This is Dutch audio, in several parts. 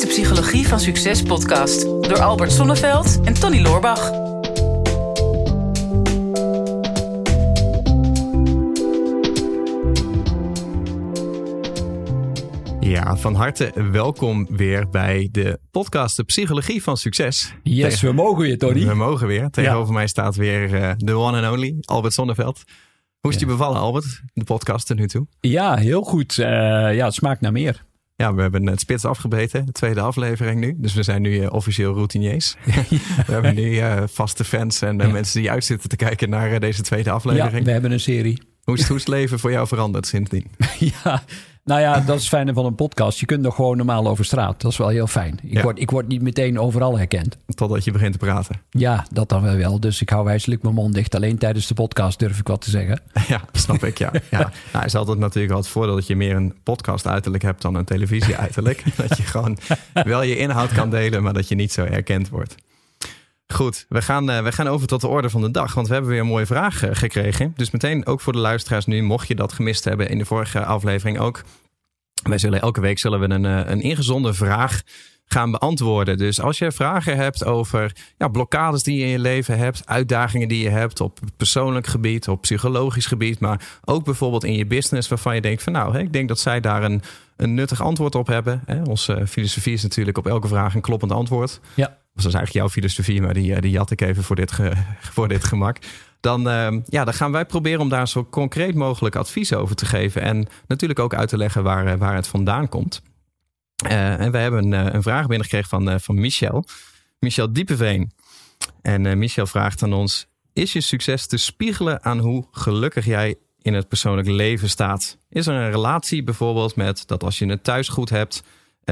is de Psychologie van Succes podcast door Albert Sonneveld en Tony Loorbach. Ja, van harte welkom weer bij de podcast De Psychologie van Succes. Yes, we mogen weer, Tony. We mogen weer. Tegenover mij staat weer eh, de one and only, Albert Sonneveld. Hoe is je bevallen, Albert, de podcast tot nu toe? Ja, heel goed. Eh, ja, het smaakt naar meer. Ja, we hebben het spits afgebeten, de tweede aflevering nu. Dus we zijn nu uh, officieel routiniers. we hebben nu vaste fans en mensen die uitzitten te kijken naar deze tweede aflevering. Ja, we hebben een serie. Hoe is, hoe is het leven voor jou veranderd sindsdien? ja, nou ja, dat is het fijne van een podcast. Je kunt nog gewoon normaal over straat. Dat is wel heel fijn. Ik, word, ik word niet meteen overal herkend. Totdat je begint te praten. Ja, dat dan wel. Dus ik hou wijselijk mijn mond dicht. Alleen tijdens de podcast durf ik wat te zeggen. Ja, snap ik, ja. ja. Nou, is altijd natuurlijk wel het voordeel dat je meer een podcast uiterlijk hebt dan een televisie uiterlijk. dat je gewoon wel je inhoud kan delen, maar dat je niet zo herkend wordt. Goed, we gaan, uh, we gaan over tot de orde van de dag. Want we hebben weer een mooie vraag uh, gekregen. Dus meteen ook voor de luisteraars nu, mocht je dat gemist hebben in de vorige aflevering ook. Wij zullen elke week zullen we een, uh, een ingezonde vraag gaan beantwoorden. Dus als je vragen hebt over ja, blokkades die je in je leven hebt, uitdagingen die je hebt op persoonlijk gebied, op psychologisch gebied, maar ook bijvoorbeeld in je business waarvan je denkt van nou, ik denk dat zij daar een, een nuttig antwoord op hebben. Onze filosofie is natuurlijk op elke vraag een kloppend antwoord. Ja dat is eigenlijk jouw filosofie, maar die, eh, die jat ik even voor dit, voor dit gemak. Dan, uh, ja, dan gaan wij proberen om daar zo concreet mogelijk advies over te geven. En natuurlijk ook uit te leggen waar, eh, waar het vandaan komt. Uh, en wij hebben een, een vraag binnengekregen van, van Michel. Michel Diepeveen. En Michel vraagt aan ons: Is je succes te spiegelen aan hoe gelukkig jij in het persoonlijk leven staat? Is er een relatie bijvoorbeeld met dat als je het thuis goed hebt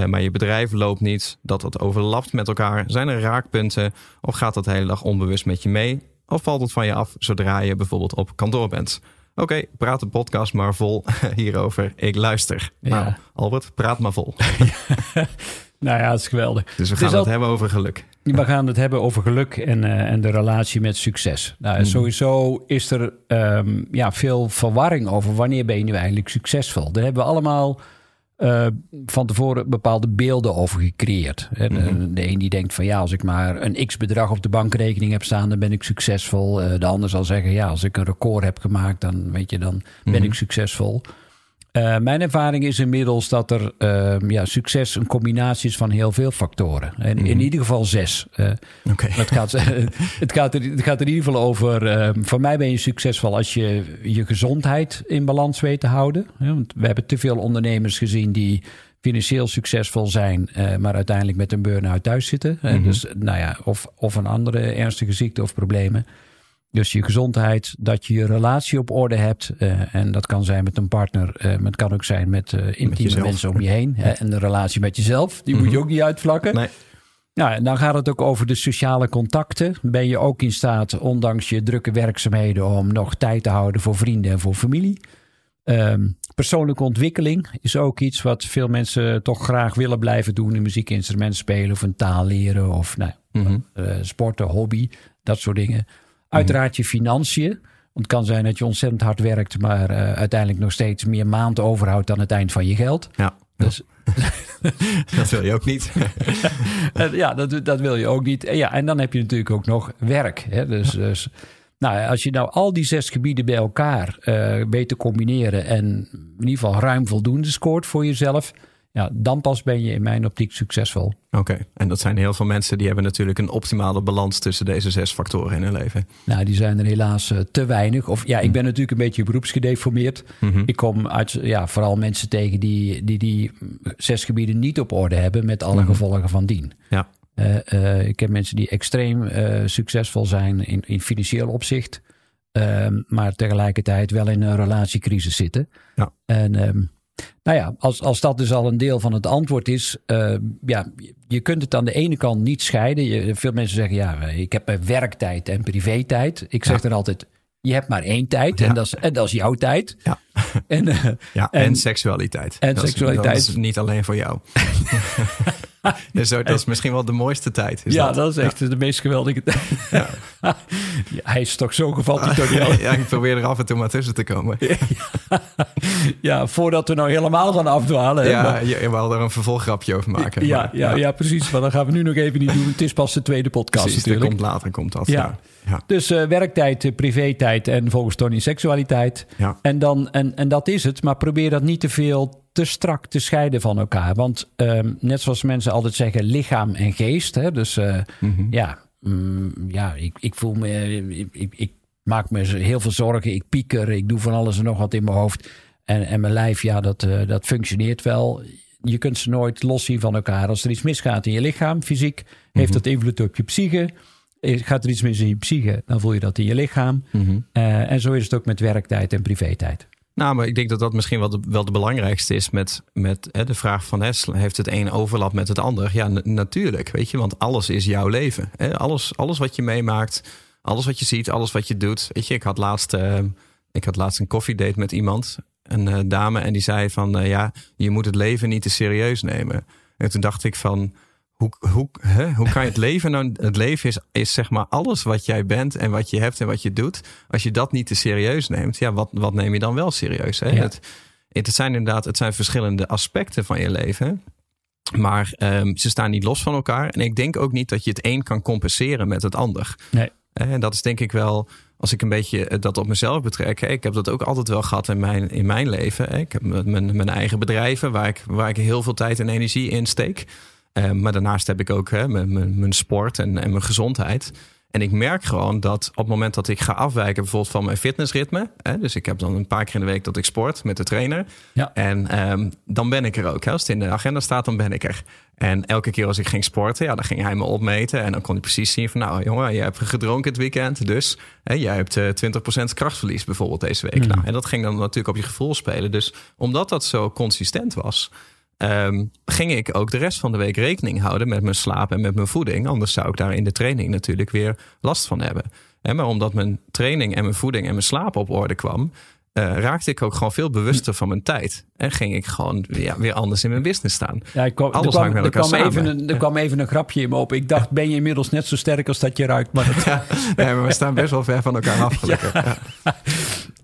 maar je bedrijf loopt niet, dat het overlapt met elkaar. Zijn er raakpunten of gaat dat de hele dag onbewust met je mee? Of valt het van je af zodra je bijvoorbeeld op kantoor bent? Oké, okay, praat de podcast maar vol hierover. Ik luister. Ja. Nou, Albert, praat maar vol. nou ja, dat is geweldig. Dus we gaan het, hebben over geluk. We gaan het hebben over geluk en, uh, en de relatie met succes. Nou, hmm. Sowieso is er um, ja, veel verwarring over wanneer ben je nu eigenlijk succesvol. Daar hebben we allemaal uh, van tevoren bepaalde beelden over gecreëerd. Mm -hmm. De een die denkt van ja, als ik maar een x bedrag op de bankrekening heb staan, dan ben ik succesvol. Uh, de ander zal zeggen ja, als ik een record heb gemaakt, dan weet je, dan mm -hmm. ben ik succesvol. Uh, mijn ervaring is inmiddels dat er uh, ja, succes een combinatie is van heel veel factoren. En in ieder geval zes. Uh, okay. het, gaat, het, gaat er, het gaat er in ieder geval over. Ehm, voor mij ben je succesvol als je je gezondheid in balans weet te houden. want we hebben te veel ondernemers gezien die financieel succesvol zijn, maar uiteindelijk met een burn-out thuis zitten. Mm -hmm. Dus nou ja, of, of een andere ernstige ziekte of problemen. Dus je gezondheid, dat je je relatie op orde hebt. Uh, en dat kan zijn met een partner, uh, maar het kan ook zijn met uh, intieme met mensen om je heen. Ja. en de relatie met jezelf, die mm -hmm. moet je ook niet uitvlakken. Nee. Nou, en dan gaat het ook over de sociale contacten. Ben je ook in staat, ondanks je drukke werkzaamheden, om nog tijd te houden voor vrienden en voor familie? Um, persoonlijke ontwikkeling is ook iets wat veel mensen toch graag willen blijven doen. Een muziekinstrument spelen of een taal leren of nou, mm -hmm. sporten, hobby, dat soort dingen. Uiteraard je financiën. Want het kan zijn dat je ontzettend hard werkt, maar uh, uiteindelijk nog steeds meer maand overhoudt aan het eind van je geld. Ja. Dus, dat wil je ook niet. ja, dat, dat wil je ook niet. En, ja, en dan heb je natuurlijk ook nog werk. Hè? Dus, dus nou, als je nou al die zes gebieden bij elkaar uh, weet te combineren en in ieder geval ruim voldoende scoort voor jezelf, ja, dan pas ben je in mijn optiek succesvol. Oké, okay. en dat zijn heel veel mensen die hebben natuurlijk een optimale balans tussen deze zes factoren in hun leven. Nou, die zijn er helaas uh, te weinig. Of ja, ik ben natuurlijk een beetje beroepsgedeformeerd. Mm -hmm. Ik kom uit ja, vooral mensen tegen die, die die zes gebieden niet op orde hebben met alle mm -hmm. gevolgen van dien. Ja. Uh, uh, ik heb mensen die extreem succesvol zijn in, in financieel opzicht. Ehm, maar tegelijkertijd wel in een relatiecrisis zitten. Ja. En um, nou ja, als, als dat dus al een deel van het antwoord is, uh, ja, je kunt het aan de ene kant niet scheiden. Je, veel mensen zeggen, ja, ik heb werktijd en privé-tijd. Ik zeg ja. er altijd, je hebt maar één tijd ja. en, dat is, en dat is jouw tijd. Ja. En, uh, ja, en, en, seksualiteit. En dat seksualiteit. Is, dat is niet alleen voor jou. zo, dat is misschien wel de mooiste tijd. Is ja, dat? dat, is echt de meest geweldige tijd. Ja. hij is toch zo die Tony. ja, ik probeer er af en toe maar tussen te komen. ja, voordat we nou helemaal gaan afdwalen. Ja, maar... je, wil er een vervolgrapje over maken. Ja, maar, ja, ja. precies. Maar dat gaan we nu nog even niet doen. Het is pas de tweede podcast precies, natuurlijk. komt later, komt dat. Ja. Ja. Dus uh, werktijd, uh, privé-tijd en volgens Tony seksualiteit. Ja. En, dan, en, en dat is het. Maar probeer dat niet te veel te strak te scheiden van elkaar. Want um, net zoals mensen altijd zeggen, lichaam en geest. Hè? Dus uh, mm -hmm. ja, mm, ja ik, ik voel me... Ik, ik, maak me heel veel zorgen. Ik pieker. Ik doe van alles en nog wat in mijn hoofd. En, en mijn lijf, ja, dat, uh, dat functioneert wel. Je kunt ze nooit los zien van elkaar. Als er iets misgaat in je lichaam, fysiek, mm -hmm. heeft dat invloed op je psyche. Gaat er iets mis in je psyche, dan voel je dat in je lichaam. Mhm. Mm -hmm. uh, en zo is het ook met werktijd en privé-tijd. Nou, maar ik denk dat dat misschien wel de, wel de belangrijkste is met, met hè, de vraag van... Hè, heeft het een overlap met het ander? Ja, natuurlijk, weet je, want alles is jouw leven. Hè? Alles, alles wat je meemaakt, alles wat je ziet, alles wat je doet. Weet je, ik had laatst, uh, ik had laatst een koffiedate met iemand, een uh, dame... en die zei van, uh, ja, je moet het leven niet te serieus nemen. En toen dacht ik van... Hoe, hoe, hè? hoe kan je het leven nou? Het leven is, is zeg maar alles wat jij bent en wat je hebt en wat je doet. Als je dat niet te serieus neemt, ja, wat, wat neem je dan wel serieus? Hè? Ja. Het, het zijn inderdaad, het zijn verschillende aspecten van je leven. Maar um, ze staan niet los van elkaar. En ik denk ook niet dat je het een kan compenseren met het ander. Nee. En dat is denk ik wel, als ik een beetje dat op mezelf betrek. Ik heb dat ook altijd wel gehad in mijn, in mijn leven. Ik heb mijn, mijn eigen bedrijven waar ik, waar ik heel veel tijd en energie in steek. Uh, maar daarnaast heb ik ook hè, mijn, sport en, en mijn gezondheid. En ik merk gewoon dat op het moment dat ik ga afwijken, bijvoorbeeld van mijn fitnessritme. Hè, dus ik heb dan een paar keer in de week dat ik sport met de trainer. Ja. En um, dan ben ik er ook. Hè. Als het in de agenda staat, dan ben ik er. En elke keer als ik ging sporten, ja, dan ging hij me opmeten. En dan kon hij precies zien van, nou jongen, je hebt gedronken het weekend. Dus hè, jij hebt uh, 20% krachtverlies bijvoorbeeld deze week. Mm. Nou, en dat ging dan natuurlijk op je gevoel spelen. Dus omdat dat zo consistent was, Um, ging ik ook de rest van de week rekening houden met mijn slaap en met mijn voeding. Anders zou ik daar in de training natuurlijk weer last van hebben. En maar omdat mijn training en mijn voeding en mijn slaap op orde kwam, uh, raakte ik ook gewoon veel bewuster van mijn tijd. En ging ik gewoon ja, weer anders in mijn business staan. Ja, ik kwam, Alles er kwam, hangt met elkaar kwam samen. Even een, er kwam even een grapje in me op. Ik dacht, ben je inmiddels net zo sterk als dat je ruikt? Maar dat... ja, nee, maar we staan best wel ver van elkaar af, gelukkig. Ja. Ja.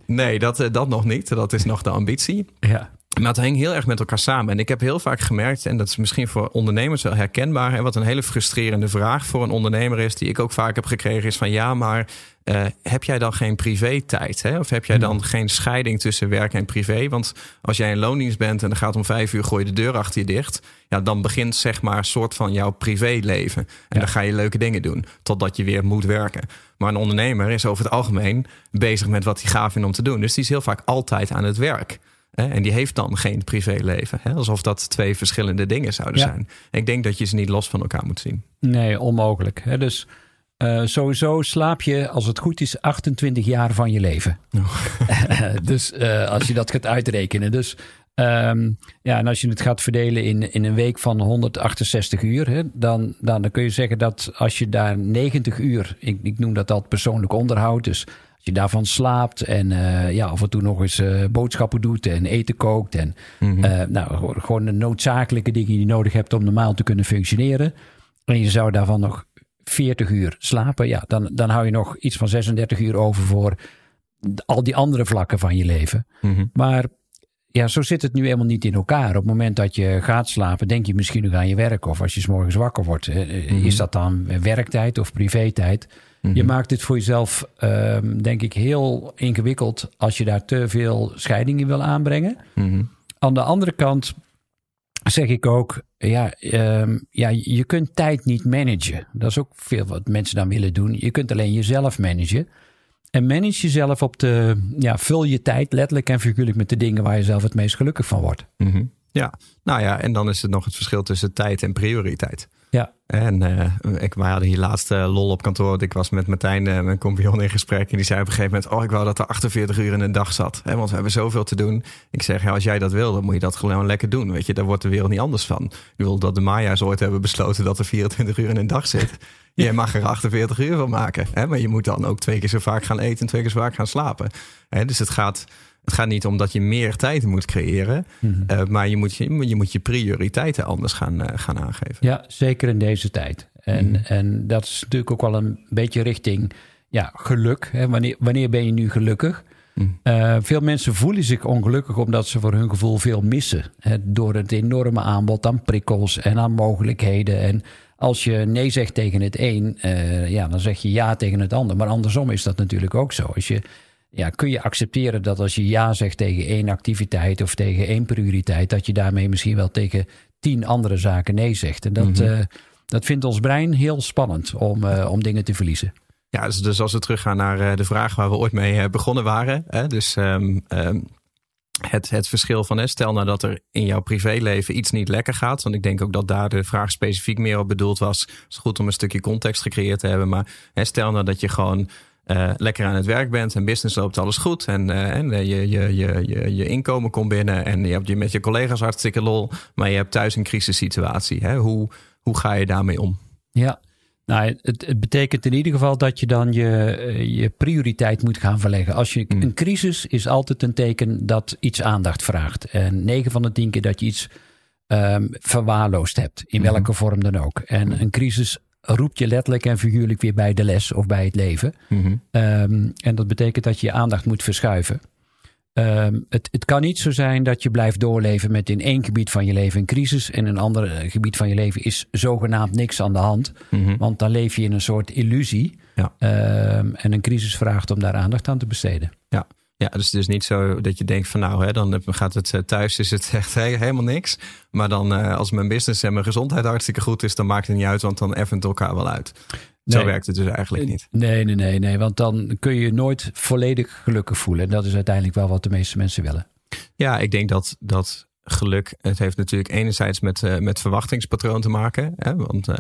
Nee, dat, dat nog niet. Dat is nog de ambitie. Ja. Maar het hing heel erg met elkaar samen. En ik heb heel vaak gemerkt, en dat is misschien voor ondernemers wel herkenbaar. En wat een hele frustrerende vraag voor een ondernemer is, die ik ook vaak heb gekregen, is van ja, maar uh, heb jij dan geen privé-tijd? Hè? Of heb jij dan geen scheiding tussen werk en privé? Want als jij in loondienst bent en er gaat om vijf uur, gooi je de deur achter je dicht. Ja, dan begint zeg maar een soort van jouw privéleven. En Ja. dan ga je leuke dingen doen, totdat je weer moet werken. Maar een ondernemer is over het algemeen bezig met wat hij gaaf vindt om te doen. Dus die is heel vaak altijd aan het werk. Hè? En die heeft dan geen privéleven. Hè? Alsof dat twee verschillende dingen zouden Ja. zijn. Ik denk dat je ze niet los van elkaar moet zien. Nee, onmogelijk. Hè? Dus eh, sowieso slaap je, als het goed is, 28 jaar van je leven. dus eh, als je dat gaat uitrekenen. Dus ehm, ja, en als je het gaat verdelen in, in een week van 168 uur, hè, dan, dan, dan kun je zeggen dat als je daar 90 uur, ik, ik noem dat altijd persoonlijk onderhoud, dus je daarvan slaapt en eh, ja, af en toe nog eens eh, boodschappen doet en eten kookt en Mhm. eh, nou, gewoon- de noodzakelijke dingen die je nodig hebt om normaal te kunnen functioneren. En je zou daarvan nog 40 uur slapen. Ja, dan, dan hou je nog iets van 36 uur over voor al die andere vlakken van je leven. Mhm. Maar ja, zo zit het nu helemaal niet in elkaar. Op het moment dat je gaat slapen, denk je misschien nog aan je werk. Of als je 's morgens wakker wordt, eh, eh, is dat dan werktijd of privé-tijd? Mhm. Je maakt het voor jezelf, ehm, denk ik, heel ingewikkeld als je daar te veel scheidingen wil aanbrengen. Mhm. Aan de andere kant zeg ik ook, ja, ehm, ja, je kunt tijd niet managen. Dat is ook veel wat mensen dan willen doen. Je kunt alleen jezelf managen. En manage jezelf op de, ja, vul je tijd letterlijk en figuurlijk met de dingen waar je zelf het meest gelukkig van wordt. Mhm. Ja, nou ja, en dan is het nog het verschil tussen tijd en prioriteit. Ja, En eh, ik, wij hadden hier laatst eh, lol op kantoor. Ik was met Martijn, eh, mijn compagnon, in gesprek. En die zei op een gegeven moment... oh, ik wou dat er 48 uur in een dag zat. Hè, want we hebben zoveel te doen. Ik zeg, ja, als jij dat wil, dan moet je dat gewoon lekker doen. Weet je, daar wordt de wereld niet anders van. Ik bedoel, dat de Maya's ooit hebben besloten... dat er 24 uur in een dag zit. Jij mag er 48 uur van maken. Hè, maar je moet dan ook twee keer zo vaak gaan eten... en twee keer zo vaak gaan slapen. Hè, dus het gaat... Het gaat niet om dat je meer tijd moet creëren, Mhm. maar je moet je, je moet je prioriteiten anders gaan, gaan aangeven. Ja, zeker in deze tijd. En, Mhm. en dat is natuurlijk ook wel een beetje richting ja, geluk. Hè? Wanneer, wanneer ben je nu gelukkig? Mhm. Uh, veel mensen voelen zich ongelukkig omdat ze voor hun gevoel veel missen. Hè? Door het enorme aanbod aan prikkels en aan mogelijkheden. En als je nee zegt tegen het een, uh, ja, dan zeg je ja tegen het ander. Maar andersom is dat natuurlijk ook zo. Als je, ja, kun je accepteren dat als je ja zegt tegen één activiteit of tegen één prioriteit, dat je daarmee misschien wel tegen tien andere zaken nee zegt. En dat, Mhm. uh, dat vindt ons brein heel spannend om, uh, om dingen te verliezen. Ja, dus, dus als we teruggaan naar uh, de vraag waar we ooit mee begonnen waren. Hè, dus um, um, het, het verschil van, hè, stel nou dat er in jouw privéleven iets niet lekker gaat. Want ik denk ook dat daar de vraag specifiek meer op bedoeld was. Het is goed om een stukje context gecreëerd te hebben. Maar hè, stel nou dat je gewoon uh, lekker aan het werk bent en business loopt alles goed. En, uh, en je, je, je, je, je inkomen komt binnen en je hebt je met je collega's hartstikke lol. Maar je hebt thuis een crisissituatie. Hè? Hoe, hoe ga je daarmee om? Ja, nou, het, het, betekent in ieder geval dat je dan je, je prioriteit moet gaan verleggen. Als je, Mm. Een crisis is altijd een teken dat iets aandacht vraagt. En 9 van de 10 keer dat je iets um, verwaarloosd hebt, in Mhm. welke vorm dan ook. En een crisis roept je letterlijk en figuurlijk weer bij de les of bij het leven. Mhm. Um, en dat betekent dat je je aandacht moet verschuiven. Um, het, het, kan niet zo zijn dat je blijft doorleven met in één gebied van je leven een crisis en in een ander gebied van je leven is zogenaamd niks aan de hand. Mhm. Want dan leef je in een soort illusie. Ja. Um, en een crisis vraagt om daar aandacht aan te besteden. Ja. Ja, dus het is niet zo dat je denkt van nou, hè, dan gaat het eh, thuis, is het echt helemaal niks. Maar dan uh, als mijn business en mijn gezondheid hartstikke goed is, dan maakt het niet uit, want dan effen het elkaar wel uit. Nee. Zo werkt het dus eigenlijk niet. Nee, nee, nee, nee, want dan kun je je nooit volledig gelukkig voelen. En dat is uiteindelijk wel wat de meeste mensen willen. Ja, ik denk dat, dat geluk, het heeft natuurlijk enerzijds met, uh, met verwachtingspatroon te maken. Hè? Want uh,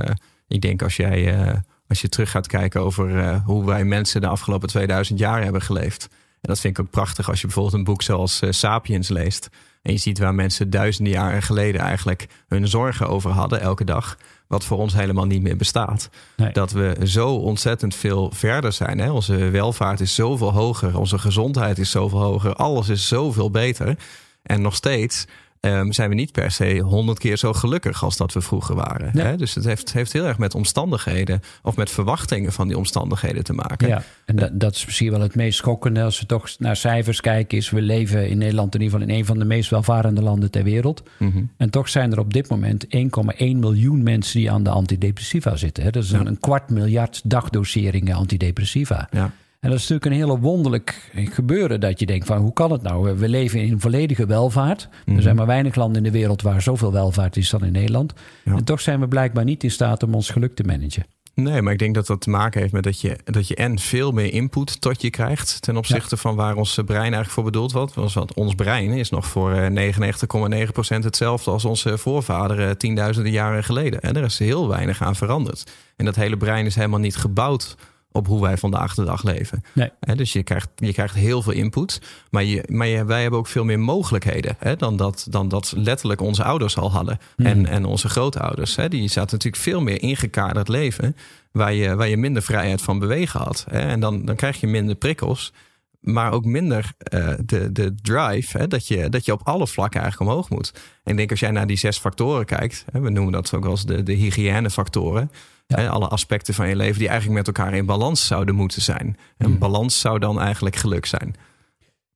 ik denk als jij, als je terug gaat kijken over hoe wij mensen de afgelopen 2000 jaar hebben geleefd. En dat vind ik ook prachtig als je bijvoorbeeld een boek zoals uh, Sapiens leest. En je ziet waar mensen duizenden jaren geleden eigenlijk hun zorgen over hadden elke dag. Wat voor ons helemaal niet meer bestaat. Nee. Dat we zo ontzettend veel verder zijn. Hè? Onze welvaart is zoveel hoger. Onze gezondheid is zoveel hoger. Alles is zoveel beter. En nog steeds um, zijn we niet per se honderd keer zo gelukkig als dat we vroeger waren. Hè? Dus het heeft, heeft heel erg met omstandigheden of met verwachtingen van die omstandigheden te maken. Ja, en dat, dat is misschien wel het meest schokkende als we toch naar cijfers kijken. Is we leven in Nederland in ieder geval in een van de meest welvarende landen ter wereld. Mm -hmm. En toch zijn er op dit moment 1,1 miljoen mensen die aan de antidepressiva zitten. Dat is Ja. een kwart miljard dagdoseringen antidepressiva. Ja. En dat is natuurlijk een hele wonderlijk gebeuren dat je denkt van hoe kan het nou? We leven in volledige welvaart. Mhm. Er zijn maar weinig landen in de wereld waar zoveel welvaart is dan in Nederland. Ja. En toch zijn we blijkbaar niet in staat om ons geluk te managen. Nee, maar ik denk dat dat te maken heeft met dat je, dat je en veel meer input tot je krijgt ten opzichte van waar ons brein eigenlijk voor bedoeld was. Want ons brein is nog voor eh, 99,9% hetzelfde als onze voorvaderen tienduizenden jaren geleden. En er is heel weinig aan veranderd. En dat hele brein is helemaal niet gebouwd op hoe wij vandaag de dag leven. Nee. Dus je krijgt, je krijgt heel veel input. Maar, je, maar je, wij hebben ook veel meer mogelijkheden dan, dat, dan dat letterlijk onze ouders al hadden. Mhm. En, en onze grootouders. Die zaten natuurlijk veel meer ingekaderd leven. Waar je, waar je minder vrijheid van bewegen had. En dan, dan krijg je minder prikkels. Maar ook minder eh, de, de drive. Dat, je, dat je op alle vlakken eigenlijk omhoog moet. En ik denk als jij naar die zes factoren kijkt. We noemen dat ook eens de, de hygiënefactoren. Ja. Hè, alle aspecten van je leven die eigenlijk met elkaar in balans zouden moeten zijn. En Mhm. balans zou dan eigenlijk geluk zijn.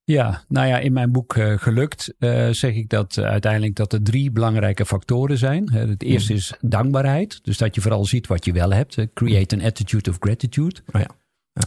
Ja, nou ja, in mijn boek eh, Gelukt eh, zeg ik dat eh, uiteindelijk dat er drie belangrijke factoren zijn. Het eerste is dankbaarheid. Dus dat je vooral ziet wat je wel hebt. Create an attitude of gratitude. Oh ja.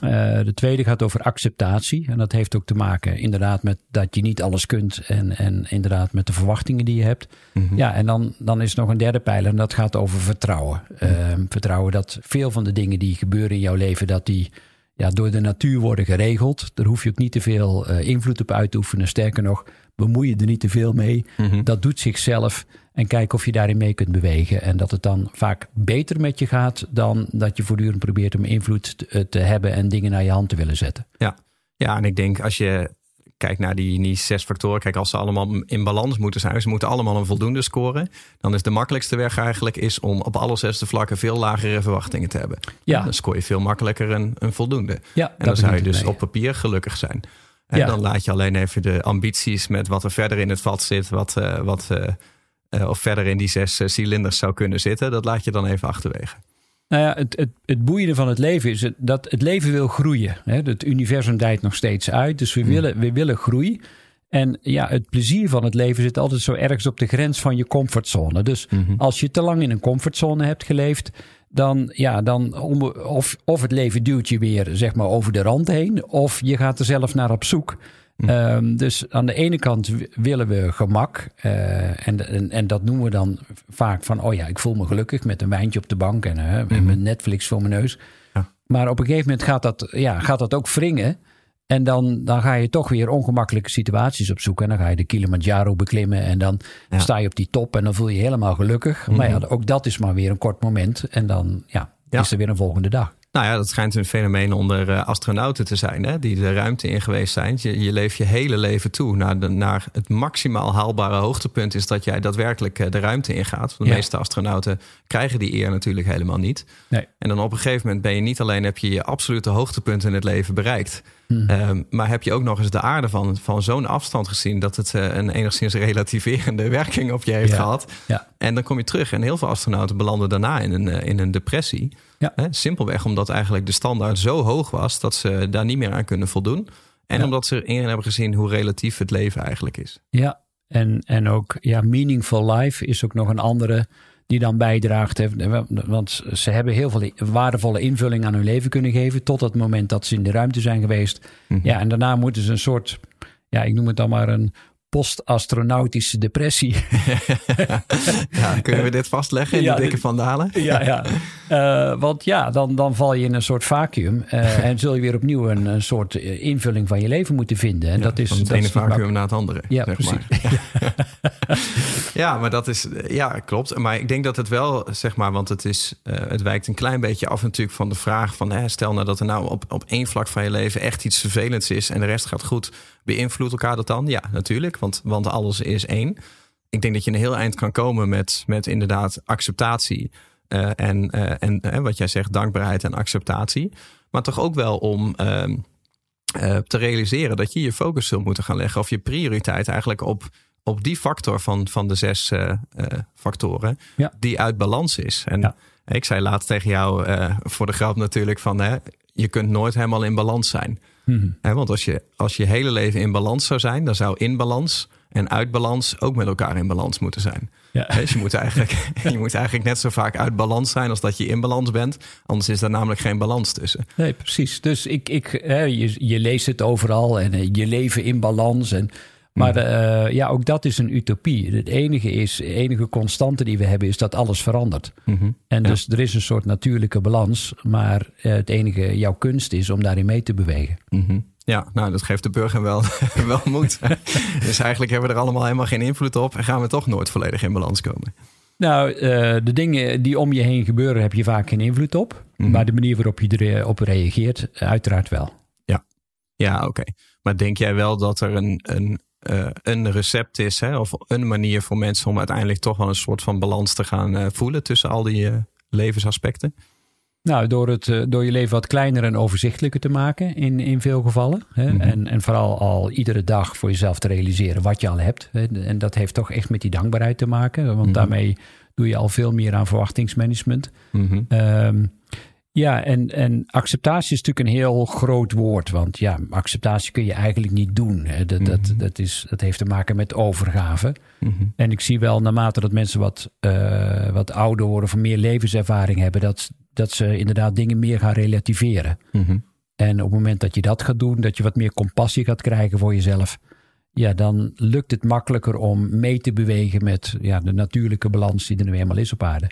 Eh, de tweede gaat over acceptatie. En dat heeft ook te maken inderdaad met dat je niet alles kunt. En, en inderdaad met de verwachtingen die je hebt. Mhm. Ja, en dan, dan is er nog een derde pijler en dat gaat over vertrouwen. Eh, vertrouwen dat veel van de dingen die gebeuren in jouw leven, dat die ja, door de natuur worden geregeld. Daar hoef je ook niet te veel eh, invloed op uit te oefenen. Sterker nog, bemoei je er niet te veel mee. Mhm. Dat doet zichzelf. En kijk of je daarin mee kunt bewegen. En dat het dan vaak beter met je gaat dan dat je voortdurend probeert om invloed te, eh, te hebben en dingen naar je hand te willen zetten. Ja. ja, en ik denk als je kijkt naar die, die zes factoren, kijk, als ze allemaal in balans moeten zijn, ze moeten allemaal een voldoende scoren, dan is de makkelijkste weg eigenlijk is om op alle zesde vlakken veel lagere verwachtingen te hebben. Ja. Dan scoor je veel makkelijker een, een voldoende. Ja, En dan zou je dus mee. op papier gelukkig zijn. En Ja. dan laat je alleen even de ambities met wat er verder in het vat zit, wat, eh, wat eh, eh, of verder in die zes cilinders zou kunnen zitten, dat laat je dan even achterwege. Nou ja, het, het, het boeiende van het leven is dat het leven wil groeien. Hè? Het universum dijt nog steeds uit, dus we, willen, we willen groei. En ja, het plezier van het leven zit altijd zo ergens op de grens van je comfortzone. Dus als je te lang in een comfortzone hebt geleefd, dan, ja, dan om, of, of het leven duwt je weer zeg maar, over de rand heen, of je gaat er zelf naar op zoek. Ehm, dus aan de ene kant willen we gemak. eh, en, en, en dat noemen we dan vaak van: oh ja, ik voel me gelukkig met een wijntje op de bank en eh, met mijn Netflix voor mijn neus. Ja. Maar op een gegeven moment gaat dat, ja, gaat dat ook wringen. En dan, dan ga je toch weer ongemakkelijke situaties opzoeken. En dan ga je de Kilimanjaro beklimmen. En dan Ja. sta je op die top en dan voel je je helemaal gelukkig. Maar ja, ook dat is maar weer een kort moment. En dan ja, Ja. is er weer een volgende dag. Nou ja, dat schijnt een fenomeen onder eh, astronauten te zijn, hè, die de ruimte in geweest zijn. Je, je leeft je hele leven toe naar, de, naar het maximaal haalbare hoogtepunt, is dat jij daadwerkelijk eh, de ruimte ingaat. De Ja. meeste astronauten krijgen die eer natuurlijk helemaal niet. Nee. En dan op een gegeven moment ben je niet alleen heb je je absolute hoogtepunt in het leven bereikt, Hmm. ehm, maar heb je ook nog eens de aarde van, van zo'n afstand gezien dat het eh, een enigszins relativerende werking op je heeft Ja. gehad. Ja. En dan kom je terug en heel veel astronauten belanden daarna in een, eh, in een depressie. Ja. Hè, simpelweg omdat eigenlijk de standaard zo hoog was dat ze daar niet meer aan kunnen voldoen. En omdat ze erin hebben gezien hoe relatief het leven eigenlijk is. Ja, en, en ook ja, meaningful life is ook nog een andere die dan bijdraagt. hè. Want ze hebben heel veel waardevolle invulling aan hun leven kunnen geven. Tot het moment dat ze in de ruimte zijn geweest. Mhm. Ja, en daarna moeten ze een soort, ja, ik noem het dan maar een post-astronautische depressie. Ja, kunnen we dit vastleggen in Ja, de dikke vandalen? ja, ja. Eh, want ja, dan, dan val je in een soort vacuüm. eh, en zul je weer opnieuw een, een soort eh, invulling van je leven moeten vinden. En dat is, Van het dat ene is niet vacuüm naar het andere. Ja, zeg precies. Maar. ja, maar dat is, ja, klopt. Maar ik denk dat het wel, zeg maar, want het, is, het wijkt een klein beetje af natuurlijk van de vraag van, hè, stel nou dat er nou op, op één vlak van je leven echt iets vervelends is en de rest gaat goed, beïnvloedt elkaar dat dan? Ja, natuurlijk, want, want alles is één. Ik denk dat je een heel eind kan komen met, met inderdaad acceptatie eh, en, eh, en eh, wat jij zegt, dankbaarheid en acceptatie. Maar toch ook wel om ehm, eh, te realiseren dat je je focus zult moeten gaan leggen of je prioriteit eigenlijk op, op die factor van, van de zes factoren Ja. die uit balans is. En Ja. ik zei laatst tegen jou voor de grap natuurlijk van hè, je kunt nooit helemaal in balans zijn. Mhm. Want als je, als je hele leven in balans zou zijn, dan zou in balans en uit balans ook met elkaar in balans moeten zijn. Ja. Dus je moet, eigenlijk, je moet eigenlijk net zo vaak uit balans zijn als dat je in balans bent. Anders is daar namelijk geen balans tussen. Nee, precies. Dus ik, ik, hè, je, je leest het overal en eh, je leven in balans. En, maar eh, ja, ook dat is een utopie. Het enige, is, de enige constante die we hebben is dat alles verandert. Mhm. En Ja. dus er is een soort natuurlijke balans. Maar eh, het enige, jouw kunst is om daarin mee te bewegen. Mhm. Ja, nou, dat geeft de burger wel, wel moed. dus eigenlijk hebben we er allemaal helemaal geen invloed op en gaan we toch nooit volledig in balans komen. Nou, eh, de dingen die om je heen gebeuren heb je vaak geen invloed op. Mhm. Maar de manier waarop je erop reageert, uiteraard wel. Ja, oké. Maar denk jij wel dat er een, een, eh, een recept is, hè, of een manier voor mensen om uiteindelijk toch wel een soort van balans te gaan eh, voelen tussen al die eh, levensaspecten? Nou, door, het, door je leven wat kleiner en overzichtelijker te maken in, in veel gevallen. Hè? Mhm. en, en vooral al iedere dag voor jezelf te realiseren wat je al hebt. Hè? En dat heeft toch echt met die dankbaarheid te maken. Want Mhm. daarmee doe je al veel meer aan verwachtingsmanagement. Mhm. Ehm, ja, en, en acceptatie is natuurlijk een heel groot woord. Want ja, acceptatie kun je eigenlijk niet doen. Hè? Dat, dat, Mhm. dat, is, dat heeft te maken met overgave. Mhm. En ik zie wel naarmate dat mensen wat, eh, wat ouder worden, of meer levenservaring hebben, dat, dat ze inderdaad dingen meer gaan relativeren. Mhm. En op het moment dat je dat gaat doen, dat je wat meer compassie gaat krijgen voor jezelf, ja, dan lukt het makkelijker om mee te bewegen met ja, de natuurlijke balans die er nu eenmaal is op aarde.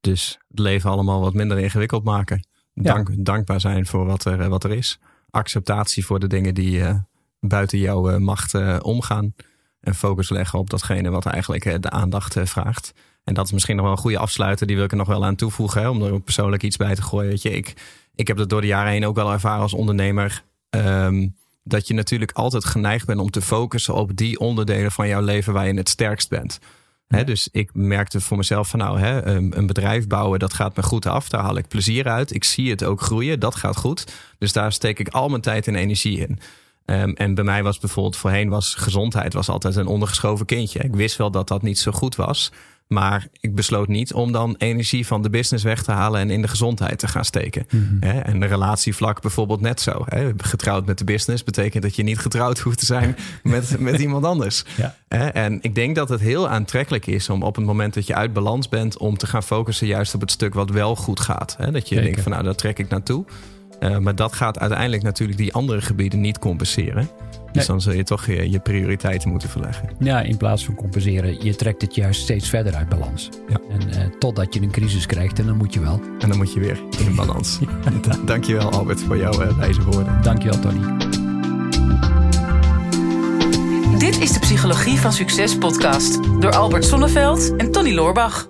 Dus het leven allemaal wat minder ingewikkeld maken. Dank, Dankbaar zijn voor wat er, wat er is. Acceptatie voor de dingen die eh, buiten jouw eh, macht eh, omgaan. En focus leggen op datgene wat eigenlijk de aandacht vraagt. En dat is misschien nog wel een goede afsluiter. Die wil ik er nog wel aan toevoegen. Hè, om er persoonlijk iets bij te gooien. Weet je, ik, ik heb dat door de jaren heen ook wel ervaren als ondernemer. ehm, dat je natuurlijk altijd geneigd bent om te focussen op die onderdelen van jouw leven waar je het sterkst bent. Dus ik merkte voor mezelf van nou, een een bedrijf bouwen, dat gaat me goed af. Daar haal ik plezier uit. Ik zie het ook groeien. Dat gaat goed. Dus daar steek ik al mijn tijd en energie in. Ehm, en bij mij was bijvoorbeeld voorheen was gezondheid was altijd een ondergeschoven kindje. Ik wist wel dat dat niet zo goed was. Maar ik besloot niet om dan energie van de business weg te halen en in de gezondheid te gaan steken. Mhm. En de relatievlak bijvoorbeeld net zo. Getrouwd met de business betekent dat je niet getrouwd hoeft te zijn met, met iemand anders. Ja. En ik denk dat het heel aantrekkelijk is om op het moment dat je uit balans bent, om te gaan focussen juist op het stuk wat wel goed gaat. Dat je denkt van nou, daar trek ik naartoe. Uh, maar dat gaat uiteindelijk natuurlijk die andere gebieden niet compenseren. Dus dan zul je toch je, je, prioriteiten moeten verleggen. Ja, in plaats van compenseren, je trekt het juist steeds verder uit balans. Ja. En uh, totdat je een crisis krijgt en dan moet je wel. En dan moet je weer in balans. ja. Dankjewel Albert voor jouw uh, wijze woorden. Dankjewel Tony. Dit is de Psychologie van Succes podcast door Albert Sonneveld en Tony Loorbach.